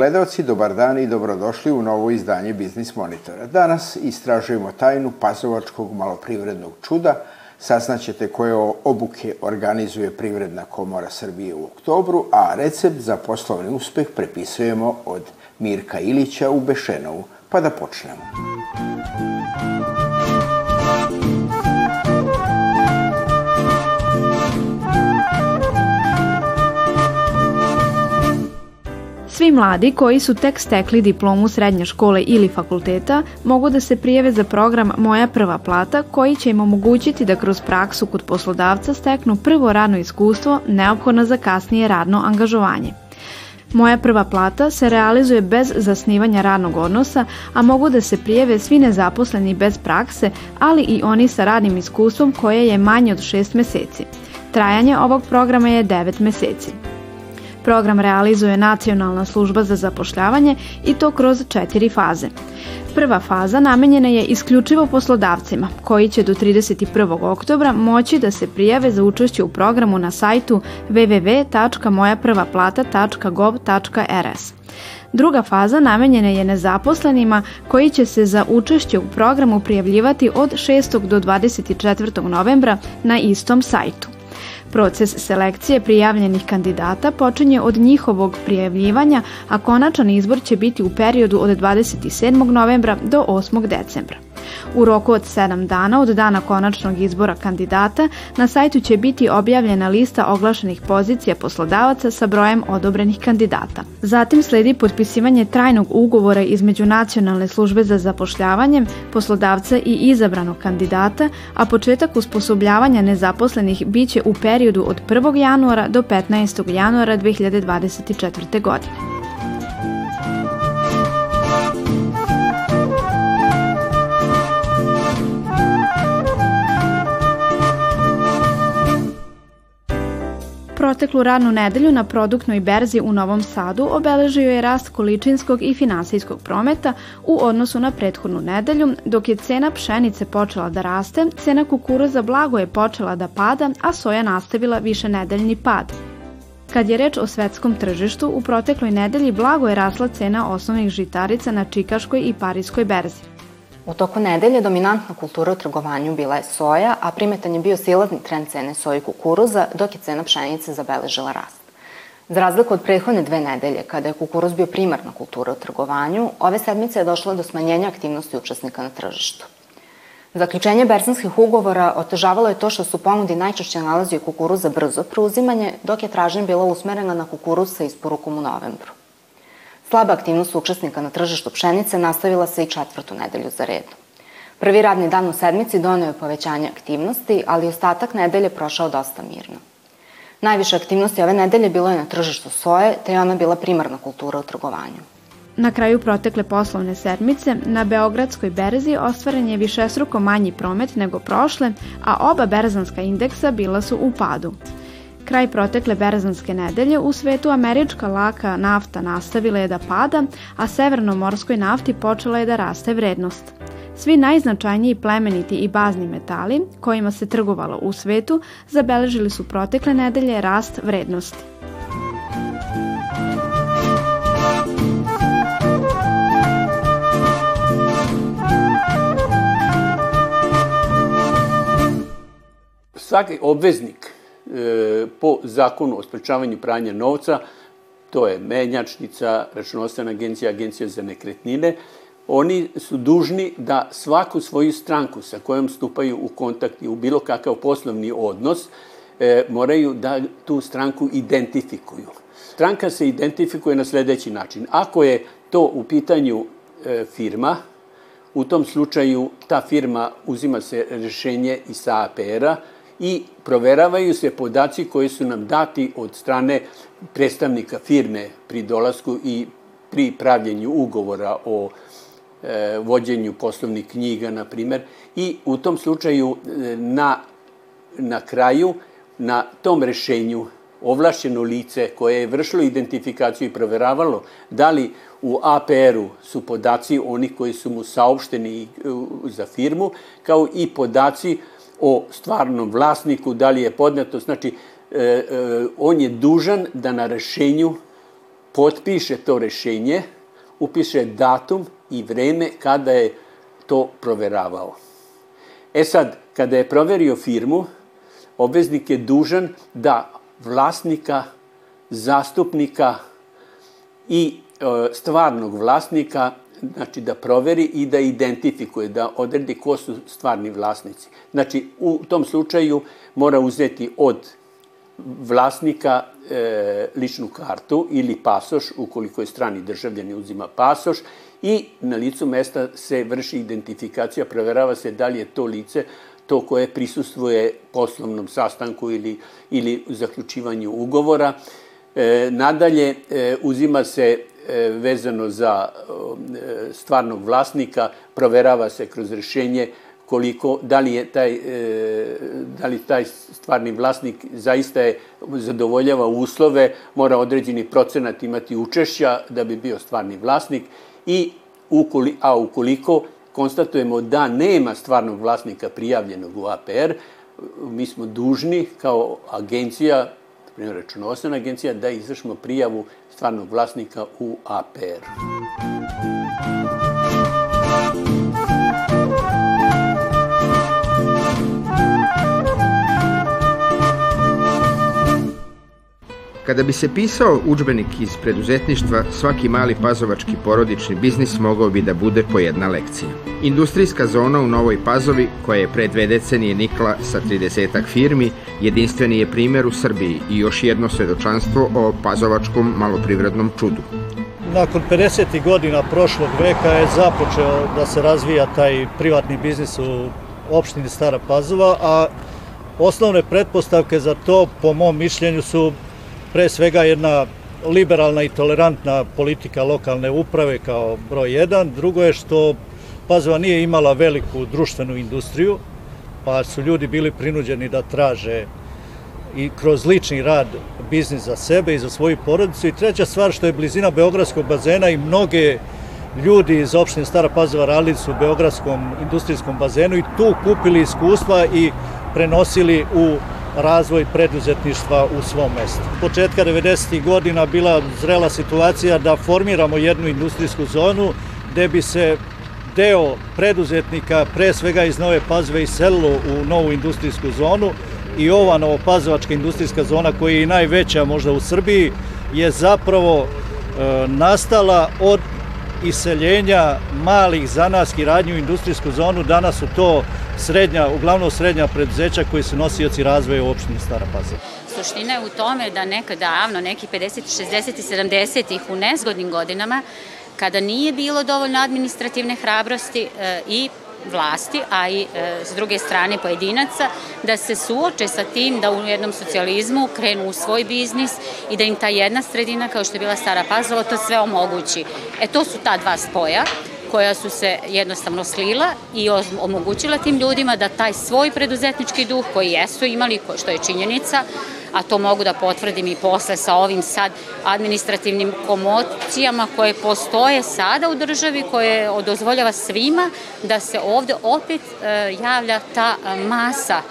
Gledalci, dobar dan i dobrodošli u novo izdanje Biznis Monitora. Danas istražujemo tajnu pazovačkog maloprivrednog čuda. Saznaćete koje obuke organizuje Privredna komora Srbije u oktobru, a recept za poslovni uspeh prepisujemo od Mirka Ilića u Bešenovu. Pa da počnemo. Mladi koji su tek stekli diplomu srednje škole ili fakulteta mogu da se prijeve za program Moja prva plata koji će im omogućiti da kroz praksu kod poslodavca steknu prvo radno iskustvo neophodno za kasnije radno angažovanje. Moja prva plata se realizuje bez zasnivanja radnog odnosa, a mogu da se prijeve svi nezaposleni bez prakse, ali i oni sa radnim iskustvom koje je manje od 6 meseci. Trajanje ovog programa je 9 meseci. Program realizuje Nacionalna služba za zapošljavanje i to kroz četiri faze. Prva faza namenjena je isključivo poslodavcima, koji će do 31. oktobra moći da se prijave za učešće u programu na sajtu www.mojaprvaplata.gov.rs. Druga faza namenjena je nezaposlenima koji će se za učešće u programu prijavljivati od 6. do 24. novembra na istom sajtu. Proces selekcije prijavljenih kandidata počinje od njihovog prijavljivanja, a konačan izbor će biti u periodu od 27. novembra do 8. decembra. U roku od 7 dana od dana konačnog izbora kandidata na sajtu će biti objavljena lista oglašenih pozicija poslodavaca sa brojem odobrenih kandidata. Zatim sledi potpisivanje trajnog ugovora između Nacionalne službe za zapošljavanje, poslodavca i izabranog kandidata, a početak usposobljavanja nezaposlenih biće u periodu od 1. januara do 15. januara 2024. godine. Proteklu radnu nedelju na produktnoj berzi u Novom Sadu obeležio je rast količinskog i finansijskog prometa u odnosu na prethodnu nedelju, dok je cena pšenice počela da raste, cena kukuruza blago je počela da pada, a soja nastavila više nedeljni pad. Kad je reč o svetskom tržištu, u protekloj nedelji blago je rasla cena osnovnih žitarica na Čikaškoj i Parijskoj berzi. U toku nedelje dominantna kultura u trgovanju bila je soja, a primetan je bio silazni trend cene soje i kukuruza, dok je cena pšenice zabeležila rast. Za razliku od prethodne dve nedelje, kada je kukuruz bio primarna kultura u trgovanju, ove sedmice je došlo do smanjenja aktivnosti učesnika na tržištu. Zaključenje berzanskih ugovora otežavalo je to što su ponudi najčešće nalazio kukuruz za brzo preuzimanje, dok je tražnja bila usmerena na kukuruz sa isporukom u novembru. Slaba aktivnost učesnika na tržištu pšenice nastavila se i četvrtu nedelju za redom. Prvi radni dan u sedmici donio je povećanje aktivnosti, ali ostatak nedelje prošao dosta mirno. Najviše aktivnosti ove nedelje bilo je na tržištu soje, te je ona bila primarna kultura u trgovanju. Na kraju protekle poslovne sedmice na Beogradskoj berzi ostvaren je višestruko manji promet nego prošle, a oba berzanska indeksa bila su u padu. Kraj protekle berzanske nedelje u svetu američka laka nafta nastavila je da pada, a severnomorskoj nafti počela je da raste vrednost. Svi najznačajniji plemeniti i bazni metali, kojima se trgovalo u svetu, zabeležili su protekle nedelje rast vrednosti. Svaki obveznik po zakonu o sprečavanju pranja novca, to je menjačnica, računovodstvena agencija, agencija za nekretnine, oni su dužni da svaku svoju stranku sa kojom stupaju u kontakt i u bilo kakav poslovni odnos, e, moraju da tu stranku identifikuju. Stranka se identifikuje na sledeći način. Ako je to u pitanju e, firma, u tom slučaju ta firma uzima se rešenje iz APR-a, i proveravaju se podaci koji su nam dati od strane predstavnika firme pri dolasku i pri pravljenju ugovora o e, vođenju poslovnih knjiga, na primer, i u tom slučaju e, na, na kraju, na tom rešenju ovlašćeno lice koje je vršilo identifikaciju i proveravalo da li u APR-u su podaci oni koji su mu saopšteni e, za firmu, kao i podaci o stvarnom vlasniku, da li je podneto, znači e, e, on je dužan da na rešenju potpiše to rešenje, upiše datum i vreme kada je to proveravao. E sad, kada je proverio firmu, obveznik je dužan da vlasnika, zastupnika i e, stvarnog vlasnika znači da proveri i da identifikuje, da odredi ko su stvarni vlasnici. Znači, u tom slučaju mora uzeti od vlasnika e, ličnu kartu ili pasoš, ukoliko je strani državljani uzima pasoš, i na licu mesta se vrši identifikacija, proverava se da li je to lice to koje prisustvuje poslovnom sastanku ili, ili zaključivanju ugovora. E, nadalje, e, uzima se vezano za e, stvarnog vlasnika, proverava se kroz rešenje koliko, da li je taj, e, da li taj stvarni vlasnik zaista je, zadovoljava uslove, mora određeni procenat imati učešća da bi bio stvarni vlasnik i ukoli, a ukoliko konstatujemo da nema stvarnog vlasnika prijavljenog u APR, mi smo dužni kao agencija, primjer računovodstvena agencija, da izvršimo prijavu stvarnog vlasnika u APR. Kada bi se pisao učbenik iz preduzetništva, svaki mali pazovački porodični biznis mogao bi da bude po jedna lekcija. Industrijska zona u Novoj Pazovi, koja je pre dve decenije nikla sa 30 firmi, jedinstveni je primer u Srbiji i još jedno svedočanstvo o pazovačkom maloprivrednom čudu. Nakon 50. godina prošlog veka je započeo da se razvija taj privatni biznis u opštini Stara Pazova, a osnovne pretpostavke za to, po mom mišljenju, su pre svega jedna liberalna i tolerantna politika lokalne uprave kao broj jedan. Drugo je što Pazova nije imala veliku društvenu industriju, pa su ljudi bili prinuđeni da traže i kroz lični rad biznis za sebe i za svoju porodicu. I treća stvar što je blizina Beogradskog bazena i mnoge ljudi iz opštine Stara Pazova radili su u Beogradskom industrijskom bazenu i tu kupili iskustva i prenosili u razvoj preduzetništva u svom mestu. Početka 90. godina bila zrela situacija da formiramo jednu industrijsku zonu gde bi se deo preduzetnika, pre svega iz Nove Pazve, iselilo u novu industrijsku zonu i ova novopazovačka industrijska zona koja je i najveća možda u Srbiji je zapravo e, nastala od iseljenja malih zanatskih radnji u industrijsku zonu. Danas su to srednja, uglavnom srednja preduzeća koji su nosioci razvoja u opštini Stara Pazova. Suština je u tome da nekada davno, neki 50, 60 i 70 ih u nezgodnim godinama, kada nije bilo dovoljno administrativne hrabrosti e, i vlasti, a i e, s druge strane pojedinaca, da se suoče sa tim da u jednom socijalizmu krenu u svoj biznis i da im ta jedna sredina, kao što je bila Stara Pazova, to sve omogući. E to su ta dva spoja koja su se jednostavno slila i omogućila tim ljudima da taj svoj preduzetnički duh koji jesu imali, što je činjenica, a to mogu da potvrdim i posle sa ovim sad administrativnim komocijama koje postoje sada u državi, koje dozvoljava svima da se ovde opet e, javlja ta masa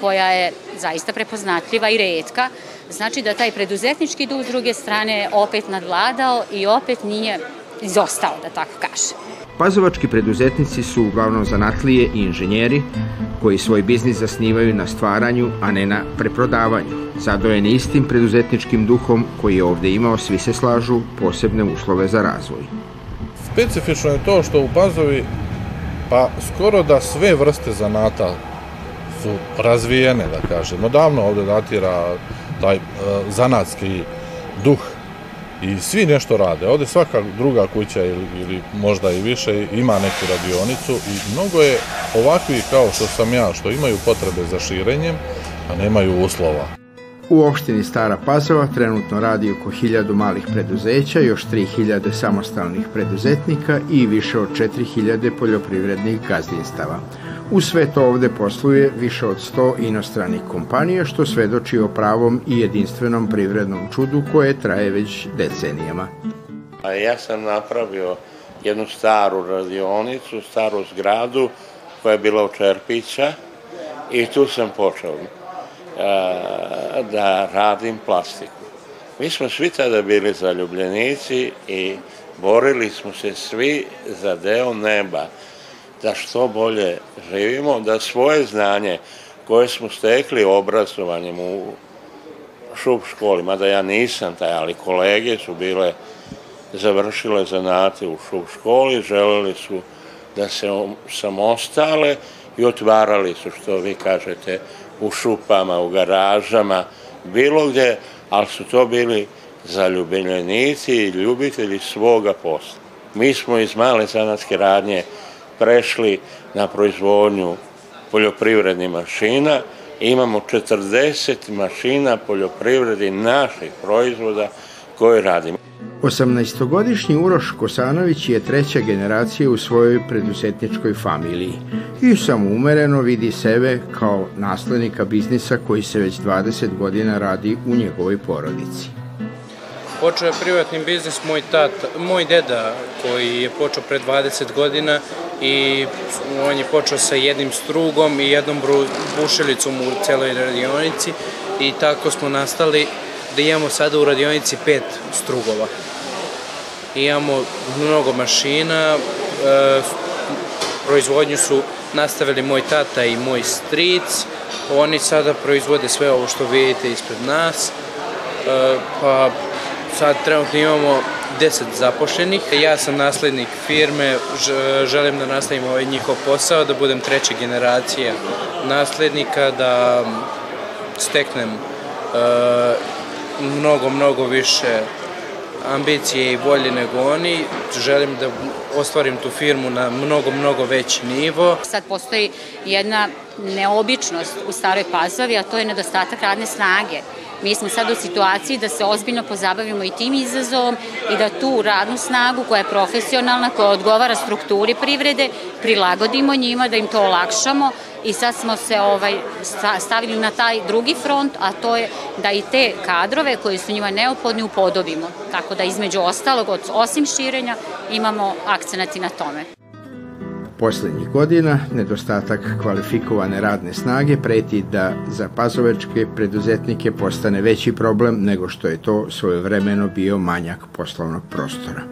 koja je zaista prepoznatljiva i redka. Znači da taj preduzetnički duh s druge strane opet nadvladao i opet nije izostao, da tako kaže. Pazovački preduzetnici su uglavnom zanatlije i inženjeri koji svoj biznis zasnivaju na stvaranju, a ne na preprodavanju. Zadojeni istim preduzetničkim duhom koji je ovde imao, svi se slažu posebne uslove za razvoj. Specifično je to što u Pazovi pa skoro da sve vrste zanata su razvijene, da kažemo. Davno ovde datira taj uh, zanatski duh i svi nešto rade. Ovde svaka druga kuća ili, ili možda i više ima neku radionicu i mnogo je ovakvi kao što sam ja, što imaju potrebe za širenjem, a nemaju uslova. U opštini Stara Pazova trenutno radi oko 1000 malih preduzeća, još 3000 samostalnih preduzetnika i više od 4000 poljoprivrednih gazdinstava. U sve to ovde posluje više od 100 inostranih kompanija, što svedoči o pravom i jedinstvenom privrednom čudu koje traje već decenijama. Ja sam napravio jednu staru radionicu, staru zgradu koja je bila u Čerpića i tu sam počeo a, da radim plastiku. Mi smo svi tada bili zaljubljenici i borili smo se svi za deo neba, da što bolje živimo, da svoje znanje koje smo stekli obrazovanjem u šup školi, mada ja nisam taj, ali kolege su bile završile zanate u šup školi, želeli su da se samostale i otvarali su, što vi kažete, u šupama, u garažama, bilo gde, ali su to bili zaljubeljenici i ljubitelji svoga posla. Mi smo iz male zanatske radnje prešli na proizvodnju poljoprivrednih mašina, imamo 40 mašina poljoprivredi naših proizvoda koje radimo. 18-godišnji Uroš Kosanović je treća generacija u svojoj preduzetničkoj familiji i samoumereno vidi sebe kao naslednika biznisa koji se već 20 godina radi u njegovoj porodici. Počeo je privatni biznis moj, tat, moj deda koji je počeo pre 20 godina i on je počeo sa jednim strugom i jednom bušelicom u celoj radionici i tako smo nastali da imamo sada u radionici pet strugova. Imamo mnogo mašina, e, proizvodnju su nastavili moj tata i moj stric, oni sada proizvode sve ovo što vidite ispred nas, e, pa sad trenutno imamo 10 zapošljenih. Ja sam naslednik firme, želim da nastavim ovaj njihov posao, da budem treća generacija naslednika, da steknem e, mnogo, mnogo više ambicije i volje nego oni. Želim da ostvarim tu firmu na mnogo, mnogo veći nivo. Sad postoji jedna neobičnost u Staroj Pazovi, a to je nedostatak radne snage. Mi smo sad u situaciji da se ozbiljno pozabavimo i tim izazovom i da tu radnu snagu koja je profesionalna, koja odgovara strukturi privrede, prilagodimo njima, da im to olakšamo i sad smo se ovaj, stavili na taj drugi front, a to je da i te kadrove koji su njima neophodni upodobimo. Tako da između ostalog, osim širenja, imamo akcenati na tome. Poslednjih godina nedostatak kvalifikovane radne snage preti da za pazovečke preduzetnike postane veći problem nego što je to svojevremeno bio manjak poslovnog prostora.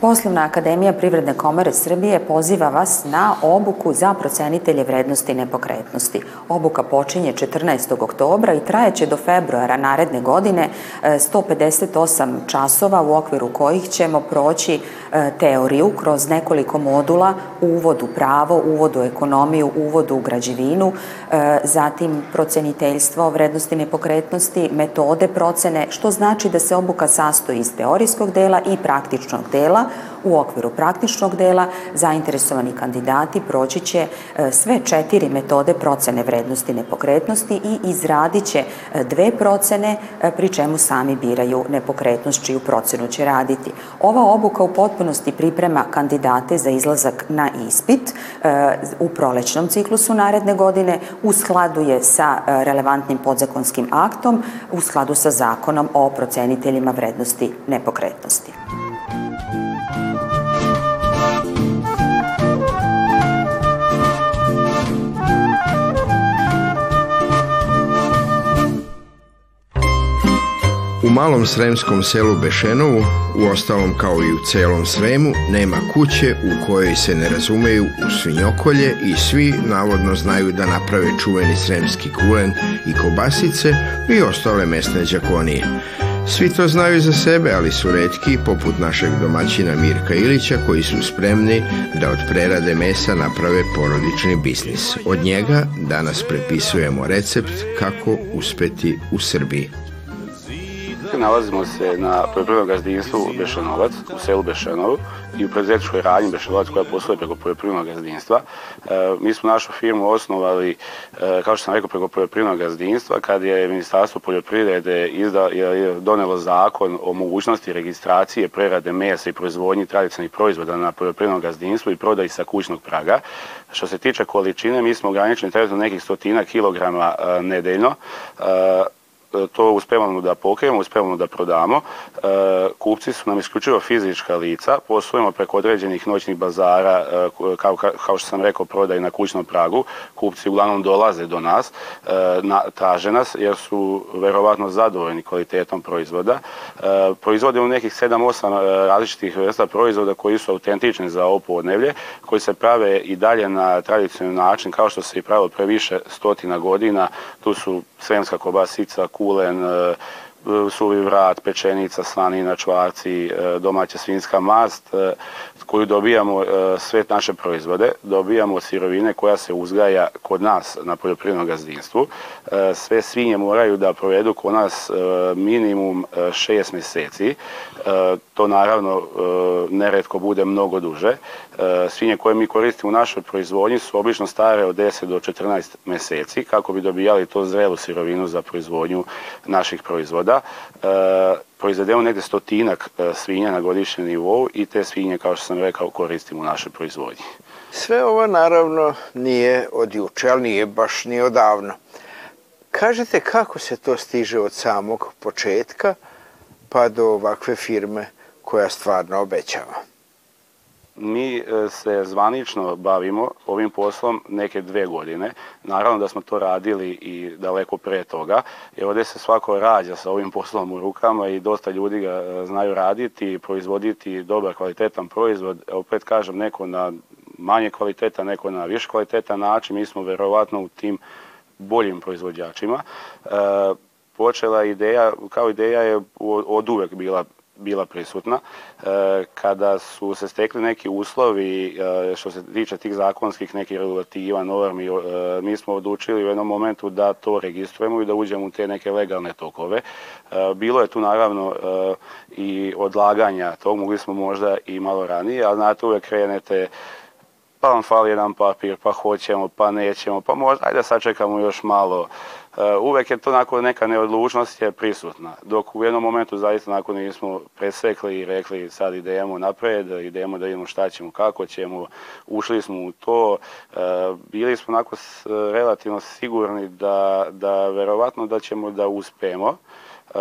Poslovna akademija Privredne komore Srbije poziva vas na obuku za procenitelje vrednosti nepokretnosti. Obuka počinje 14. oktobra i trajeće do februara naredne godine 158 e, časova u okviru kojih ćemo proći e, teoriju kroz nekoliko modula, uvod u pravo, uvod u ekonomiju, uvod u građevinu, e, zatim proceniteljstvo vrednosti nepokretnosti, metode procene, što znači da se obuka sastoji iz teorijskog dela i praktičnog dela, U okviru praktičnog dela zainteresovani kandidati proći će e, sve četiri metode procene vrednosti nepokretnosti i izradit će e, dve procene e, pri čemu sami biraju nepokretnost čiju procenu će raditi. Ova obuka u potpunosti priprema kandidate za izlazak na ispit u prolećnom ciklusu naredne godine u skladu je sa relevantnim podzakonskim aktom u skladu sa zakonom o proceniteljima vrednosti nepokretnosti. U malom sremskom selu Bešenovu, u ostalom kao i u celom Sremu, nema kuće u kojoj se ne razumeju u svinjokolje i svi navodno znaju da naprave čuveni sremski kulen i kobasice i ostale mesne džakonije. Svi to znaju za sebe, ali su redki, poput našeg domaćina Mirka Ilića, koji su spremni da od prerade mesa naprave porodični biznis. Od njega danas prepisujemo recept kako uspeti u Srbiji. Nalazimo se na poljoprivrednom gazdinstvu Bešanovac, u selu Bešanovu i u preduzetničkoj radnji Bešanovac koja posluje preko poljoprivrednog gazdinstva. E, mi smo našu firmu osnovali, e, kao što sam rekao, preko poljoprivrednog gazdinstva kad je Ministarstvo poljoprivrede izda, je donelo zakon o mogućnosti registracije prerade mesa i proizvodnji tradicionalnih proizvoda na poljoprivrednom gazdinstvu i prodaji sa kućnog praga. Što se tiče količine, mi smo ograničeni trenutno nekih stotina kilograma e, nedeljno. To uspevamo da pokrijemo, uspevamo da prodamo. Kupci su nam isključivo fizička lica, poslujemo preko određenih noćnih bazara, kao, kao što sam rekao, prodaj na kućnom pragu. Kupci uglavnom dolaze do nas, traže nas jer su verovatno zadovoljni kvalitetom proizvoda. Proizvodimo nekih 7-8 različitih vrsta proizvoda koji su autentični za ovo podnevlje, koji se prave i dalje na tradicionalni način kao što se i pravilo pre više stotina godina. Tu su sremska kobasica, kulen, e, suvi vrat, pečenica, slanina, čvarci, e, domaća svinska mast e, koju dobijamo sve naše proizvode, dobijamo sirovine koja se uzgaja kod nas na poljoprivrednom gazdinstvu. Sve svinje moraju da provedu kod nas minimum šest meseci. To naravno neretko bude mnogo duže. Svinje koje mi koristimo u našoj proizvodnji su obično stare od 10 do 14 meseci kako bi dobijali to zrelu sirovinu za proizvodnju naših proizvoda. Proizvedemo negde stotinak svinja na godišnjem nivou i te svinje, kao što sam rekao, koristimo u našoj proizvodnji. Sve ovo naravno nije od juče, ali nije baš ni odavno. Kažete kako se to stiže od samog početka pa do ovakve firme koja stvarno obećava? Mi e, se zvanično bavimo ovim poslom neke dve godine. Naravno da smo to radili i daleko pre toga. I ovde se svako rađa sa ovim poslom u rukama i dosta ljudi ga e, znaju raditi i proizvoditi dobar kvalitetan proizvod. Opet kažem, neko na manje kvaliteta, neko na više kvalitetan način. Mi smo verovatno u tim boljim proizvođačima. E, počela ideja, kao ideja je od uvek bila bila prisutna. E, kada su se stekli neki uslovi e, što se tiče tih zakonskih nekih regulativa, normi, e, mi smo odlučili u jednom momentu da to registrujemo i da uđemo u te neke legalne tokove. Bilo je tu naravno i odlaganja tog, mogli smo možda i malo ranije, ali znate uvek krenete pa vam fali jedan papir, pa hoćemo, pa nećemo, pa možda, ajde sačekamo još malo, Eh, uvek je to onako neka neodlučnost je prisutna. Dok u jednom momentu zaista onako nismo presekli i rekli sad idemo napred, idemo da vidimo šta ćemo, kako ćemo, ušli smo u to, eh, bili smo onako relativno sigurni da, da verovatno da ćemo da uspemo. Uh,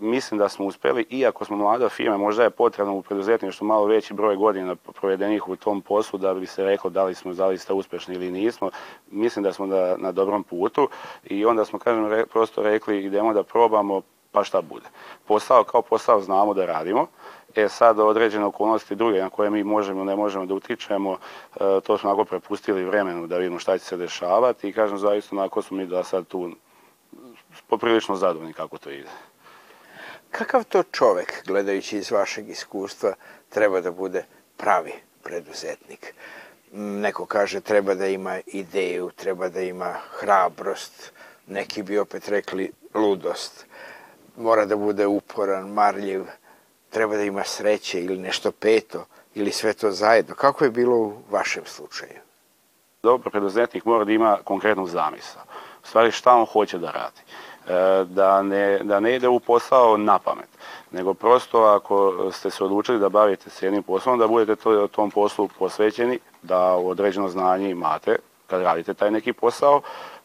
mislim da smo uspeli, iako smo mlada firma, možda je potrebno u preduzetništvu malo veći broj godina provedenih u tom poslu da bi se reklo da li smo zaista uspešni ili nismo. Mislim da smo da, na dobrom putu i onda smo, kažem, re, prosto rekli idemo da probamo pa šta bude. Posao kao posao znamo da radimo, E sad određene okolnosti druge na koje mi možemo, ne možemo da utičemo, e, to smo onako prepustili vremenu da vidimo šta će se dešavati i kažem zaista onako smo mi da sad tu poprilično zadovoljni kako to ide. Kakav to čovek, gledajući iz vašeg iskustva, treba da bude pravi preduzetnik? Neko kaže treba da ima ideju, treba da ima hrabrost, neki bi opet rekli ludost. Mora da bude uporan, marljiv, treba da ima sreće ili nešto peto, ili sve to zajedno. Kako je bilo u vašem slučaju? Dobar preduzetnik mora da ima konkretnu zamisao. U stvari šta on hoće da radi. E, da ne, da ne ide u posao na pamet, nego prosto ako ste se odlučili da bavite se jednim poslom, da budete to, tom poslu posvećeni, da određeno znanje imate kad radite taj neki posao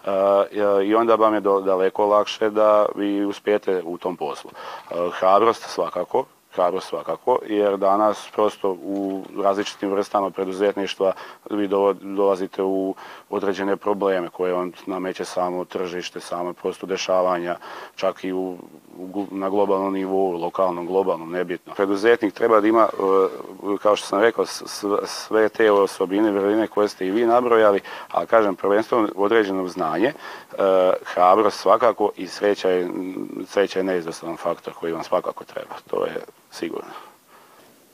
e, i onda vam je daleko lakše da vi uspijete u tom poslu. E, hrabrost svakako, hrabrost svakako, jer danas prosto u različitim vrstama preduzetništva vi dolazite u određene probleme koje on nameće samo tržište, samo prosto dešavanja, čak i u, na globalnom nivou, lokalnom, globalnom, nebitno. Preduzetnik treba da ima, e, kao što sam rekao, sve te osobine, vrline koje ste i vi nabrojali, a kažem, prvenstveno određeno znanje, e, hrabrost svakako i sreća je, sreća je neizvestan faktor koji vam svakako treba. To je sigurno.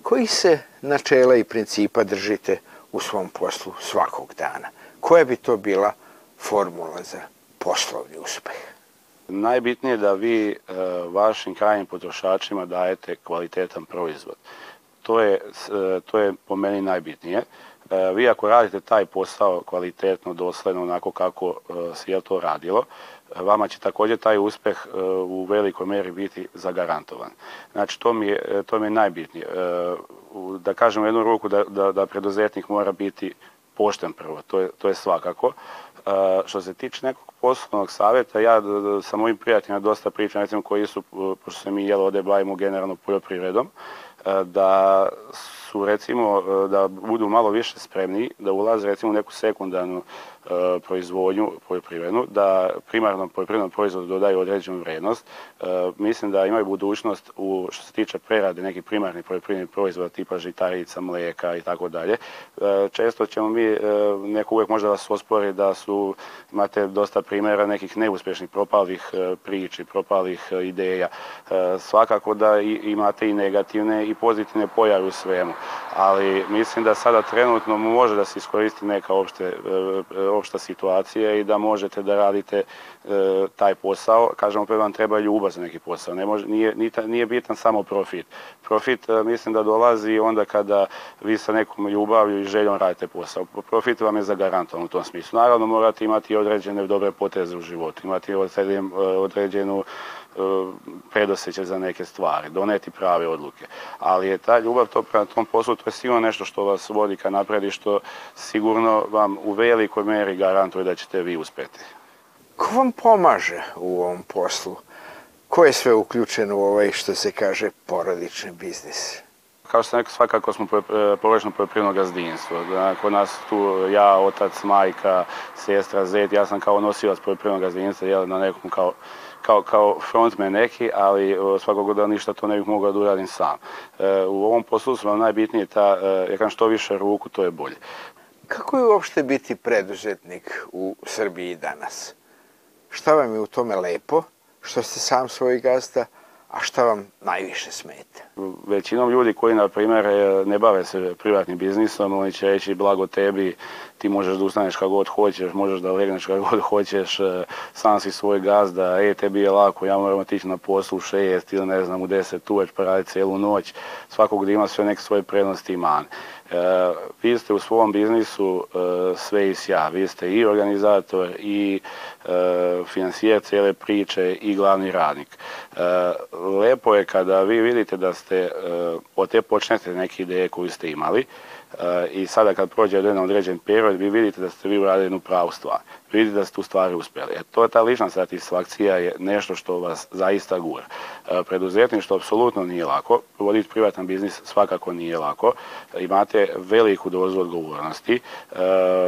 Koji se načela i principa držite u svom poslu svakog dana? Koja bi to bila formula za poslovni uspeh? Najbitnije je da vi e, vašim krajnim potrošačima dajete kvalitetan proizvod. To je, e, to je po meni najbitnije. E, vi ako radite taj posao kvalitetno, dosledno, onako kako se je to radilo, vama će takođe taj uspeh u velikoj meri biti zagarantovan. Znači, to mi je, to mi je najbitnije. Da kažem u jednu ruku da, da, da preduzetnik mora biti pošten prvo, to je, to je svakako. Što se tiče nekog poslovnog savjeta, ja sa mojim prijateljima dosta pričam, recimo koji su, pošto se mi jelo ovde bavimo generalno poljoprivredom, da su recimo da budu malo više spremni da ulaze recimo u neku sekundarnu proizvodnju poljoprivrednu, da primarnom poljoprivrednom proizvodu dodaju određenu vrednost. E, mislim da imaju budućnost u što se tiče prerade nekih primarnih poljoprivrednih proizvoda tipa žitarica, mlijeka i tako dalje. E, često ćemo mi, neko uvijek možda vas ospori da su, imate dosta primjera nekih neuspješnih propalih priči, propalih ideja. Svakako da imate i negativne i pozitivne pojave u svemu, ali mislim da sada trenutno može da se iskoristi neka opšte opšta situacija i da možete da radite e, taj posao. Kažemo, opet vam treba ljubav za neki posao. Ne može, nije, nije bitan samo profit. Profit e, mislim da dolazi onda kada vi sa nekom ljubavlju i željom radite posao. Profit vam je zagarantovan u tom smislu. Naravno, morate imati određene dobre poteze u životu. Imati određenu e, predoseće za neke stvari, doneti prave odluke. Ali je ta ljubav to prema tom poslu, to je sigurno nešto što vas vodi ka napred i što sigurno vam u velikoj meri garantuje da ćete vi uspeti. Ko vam pomaže u ovom poslu? Ko je sve uključen u ovaj, što se kaže, porodični biznis? Kao što sam rekao, svakako smo e, porodično poljoprivredno gazdinstvo. Da, kod nas tu ja, otac, majka, sestra, zet, ja sam kao nosilac poljoprivrednog gazdinstva, jel, na nekom kao kao, kao frontman neki, ali svakog da ništa to ne bih mogao da uradim sam. E, u ovom poslu su vam najbitnije ta, e, ja kažem što više ruku, to je bolje. Kako je uopšte biti preduzetnik u Srbiji danas? Šta vam je u tome lepo? Što ste sam svoj gazda? A šta vam najviše smeta? Većinom ljudi koji, na primjer, ne bave se privatnim biznisom, oni će reći blago tebi, ti možeš da ustaneš kako god hoćeš, možeš da legneš kako god hoćeš, e, sam si svoj gazda, e, tebi je lako, ja moram otići na poslu u šest ili ne znam u deset uveć pa raditi cijelu noć. Svakog da ima sve neke svoje prednosti i mane. E, vi ste u svom biznisu e, sve i sja. Vi ste i organizator i e, financijer cijele priče i glavni radnik. E, lepo je kada vi vidite da ste e, od te počnete neke ideje koju ste imali, i sada kad prođe jedan određen period, vi vidite da ste vi uradili jednu pravu stvar. Vidite da ste u stvari uspjeli. E, to je ta lična satisfakcija je nešto što vas zaista gura. E, preduzetništvo apsolutno nije lako. Voditi privatan biznis svakako nije lako. Imate veliku dozu odgovornosti, e,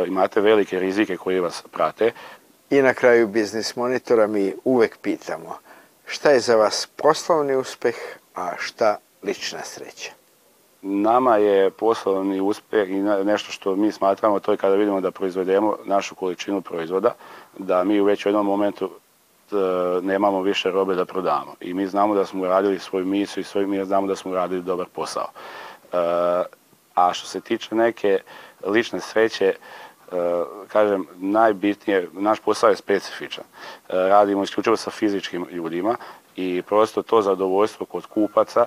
imate velike rizike koji vas prate. I na kraju biznis monitora mi uvek pitamo šta je za vas poslovni uspeh, a šta lična sreća? Nama je poslovni uspjeh i nešto što mi smatramo, to je kada vidimo da proizvedemo našu količinu proizvoda, da mi u već jednom momentu e, nemamo više robe da prodamo. I mi znamo da smo radili svoju misiju i svoj, mi znamo da smo radili dobar posao. E, a što se tiče neke lične sreće, e, kažem, najbitnije, naš posao je specifičan. Radimo isključivo sa fizičkim ljudima i prosto to zadovoljstvo kod kupaca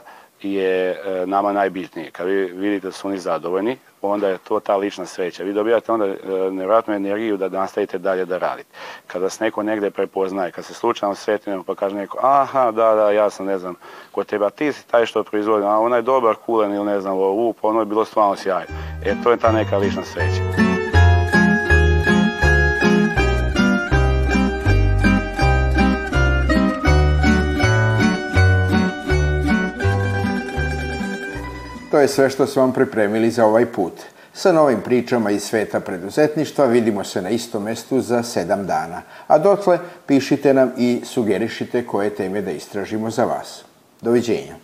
je e, nama najbitnije. Kad vi vidite da su oni zadovoljni, onda je to ta lična sreća. Vi dobijate onda e, nevjerojatnu energiju da nastavite dalje da radite. Kada se neko negde prepoznaje, kad se slučajno sretnemo pa kaže neko, aha, da, da, ja sam, ne znam, kod teba, ti si taj što proizvodi, a onaj dobar, kulen ili ne znam, u, pa ono je bilo stvarno sjajno. E, to je ta neka lična sreća. To je sve što smo vam pripremili za ovaj put. Sa novim pričama iz sveta preduzetništva vidimo se na istom mestu za sedam dana. A dotle pišite nam i sugerišite koje teme da istražimo za vas. Doviđenja.